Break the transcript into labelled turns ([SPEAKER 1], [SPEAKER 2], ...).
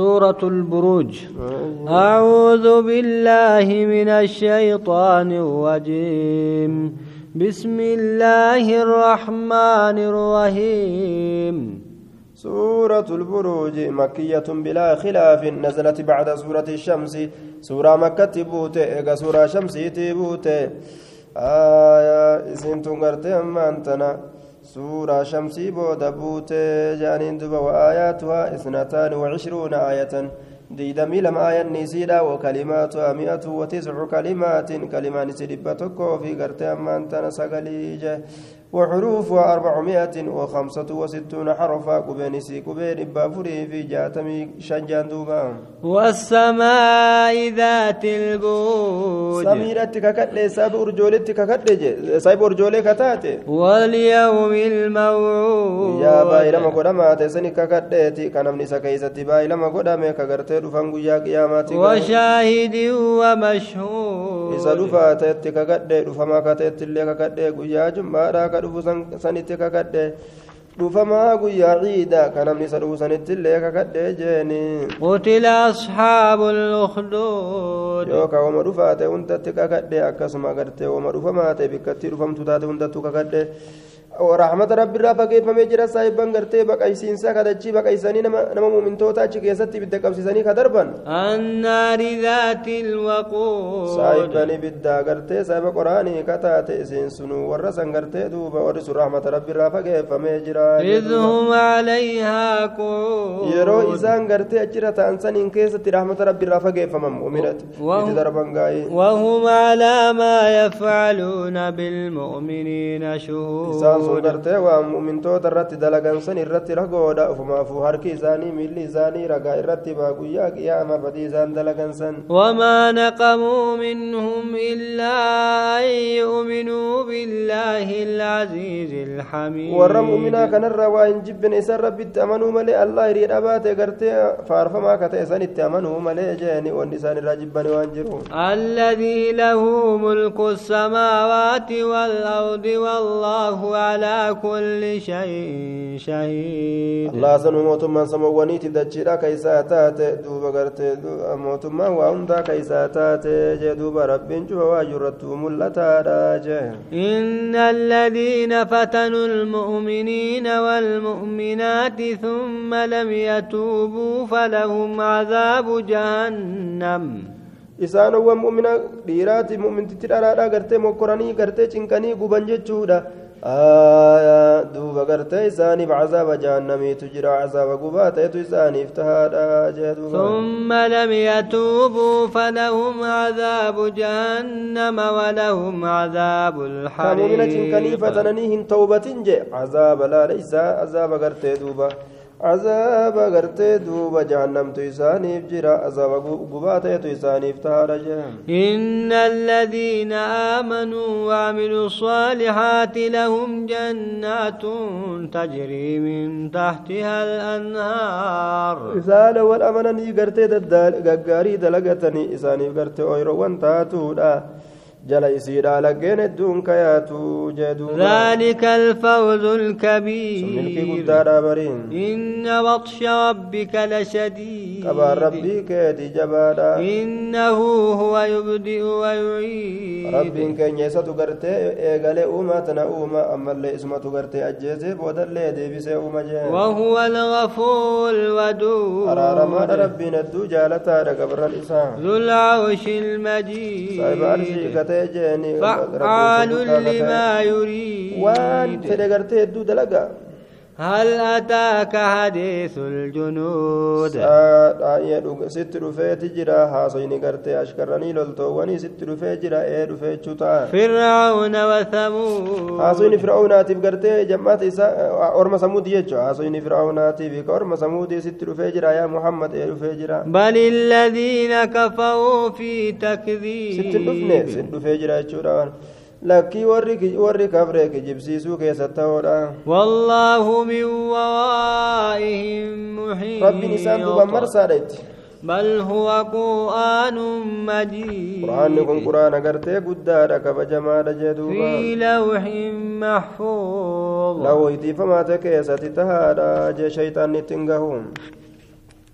[SPEAKER 1] سورة البروج. أعوذ بالله من الشيطان الرجيم. بسم الله الرحمن الرحيم.
[SPEAKER 2] سورة البروج مكية بلا خلاف نزلت بعد سورة الشمس. سورة مكة تبوت إيقا سورة شمس تبوت. آية إسين تنقرت أما أنتنا. سورة شمسي بودا بوتي جانين دبا وآياتها إثنتان وعشرون آية. ديدمي لم آية نسيدا وكلماتها مئة وتسع كلمات. كلمة نسيدبا تكو في قرتي أما أنتنا سقليجه وحروفها أربعمائة وخمسة وستون حرفا كبينسي كبين بافري في جاتمي شنجان دوبا.
[SPEAKER 1] والسماء ذات البوج.
[SPEAKER 2] سميرتك كتلي ساب أرجولتك كتلي سايب أرجولي كتاتي.
[SPEAKER 1] واليوم الموعود.
[SPEAKER 2] يا باي لما قدما تسني كتلي كان من سكيستي باي لما قدما كغرتي دفن يا قياماتي
[SPEAKER 1] وشاهد ومشهود.
[SPEAKER 2] إذا دفاتت كتلي دفما كتلي كتلي قيا akka dhufu sanitti kakadhe dhufamaa guyyaa ciida ka namni isa dhufu sanitti illee kakadhe jeeni
[SPEAKER 1] qutila asxaabu lukduud
[SPEAKER 2] yookaa wama dhufaate hundatti kakadhe akkasuma agartee wama dhufamaa ta'e bikkatti dhufamtu taate hundattuu kakadhe رحمة ربي رافا كيف مجرى سايبان غرتي بقايسين سا كدچي بقايساني نما نما مؤمنتوتا اچ كيستي بد قبسيساني كدربن
[SPEAKER 1] النار ذات الوقود
[SPEAKER 2] سايبان بد غرتي سايب قراني كتات اسين سنو ورسن غرتي دوبا ورس رحمة ربي رافا كيف مجرى
[SPEAKER 1] إذ هم عليها قعود
[SPEAKER 2] يرو إسان غرتي اچرا تانسن ان كيستي رحمة ربي رافا كيف مم أمرت
[SPEAKER 1] وهم على ما يفعلون بالمؤمنين شهود
[SPEAKER 2] sun gartee waan mu'mintoota irratti dalagan san irratti ragoodha ufumaafuu harki isaanii miilli isaanii ragaa irratti baa guyyaa qiyaama badii isaan dalagan san
[SPEAKER 1] wamaa naqamuu minhum illaa an yu'minuu billaahi alcaziizi alxamiid
[SPEAKER 2] warra mu'minaa kanarra waa hin jibbine isan rabbitti amanuu malee allah hirii dhabaate gartee faarfamaa ka ta'e san itti amanuu malee jeeni wanni isaan irraa jibbane waan jiru
[SPEAKER 1] alladii lahu mulku السماوات والأرض والله على كل شيء شهيد.
[SPEAKER 2] الله سنو موتما سمواني تدجيرا كيسا تاتي دوبا غرتي موتما وأندا كيسا تاتي جدوبا رب جوا واجرتو ملتا راجه.
[SPEAKER 1] إن الذين فتنوا المؤمنين والمؤمنات ثم لم يتوبوا فلهم عذاب جهنم.
[SPEAKER 2] isaanowwan mu'mina dhiiraati mu'mintitti dharaadha gartee mokkoranii gartee cinqanii guban jechuudha duuba gartee isaaniif cazaaba jahannamiitu jira cazaaba gubaa ta'etu isaaniif tahaadha jee duuba
[SPEAKER 1] ثم لم يتوبوا فلهم عذاب جهنم ولهم عذاب الحريق
[SPEAKER 2] كمؤمنة كنيفة ننيهن توبة عذاب غرتي دوبا جهنم تيسانيف جرا عذاب غبات تيسانيف تهارجا
[SPEAKER 1] إن الذين آمنوا وعملوا الصالحات لهم جنات تجري من تحتها الأنهار.
[SPEAKER 2] رسالة والأمانة غرتي غغاري دلغتني إسانيف غرتي أويرو وانتاتو جل يسير لقين الدون كياتو جدو
[SPEAKER 1] ذلك الفوز الكبير إن بطش ربك لشديد
[SPEAKER 2] كبا ربي كيدي جبالا
[SPEAKER 1] إنه هو يبدئ ويعيد
[SPEAKER 2] ربي كن يساتو غرتي إيغالي أوما تنا أوما أما اللي اسمتو غرتي أجيزي بودا اللي دي بسي أوما جي
[SPEAKER 1] وهو الغفور الودود
[SPEAKER 2] أرارما ربي ندو جالتا رقبر الإسان
[SPEAKER 1] ذو العرش فعال لما يريد.
[SPEAKER 2] وان فدغرتي دو دلغا
[SPEAKER 1] هل أتاك حديث الجنود؟
[SPEAKER 2] ست رفيت جرا حاصين قرتي أشكرني لولتواني ست رفيت جرا إيه رفيت شتا
[SPEAKER 1] فرعون وثمود.
[SPEAKER 2] حاصين فرعون آتف قرتي جمعت أورما سمود يجو. حاصين فرعون آتف أورما سمود ست رفيت جرا يا محمد إيه رفيت جرا
[SPEAKER 1] بل الذين كفروا في تكذيب.
[SPEAKER 2] ست رفيت جرا lakkii warri kafre kijibsiisuu keessa ta'uudha
[SPEAKER 1] wallaahu min waraa'ihim muhiit
[SPEAKER 2] rabbiin isaan duuban marsaadha itti
[SPEAKER 1] بل هو قرآن مجيد
[SPEAKER 2] قرآن كن قرآن قرتي قدار كبجما جدوبا
[SPEAKER 1] في لوح محفوظ
[SPEAKER 2] لو يتي فما تكيست تهادا جي شيطان تنقهون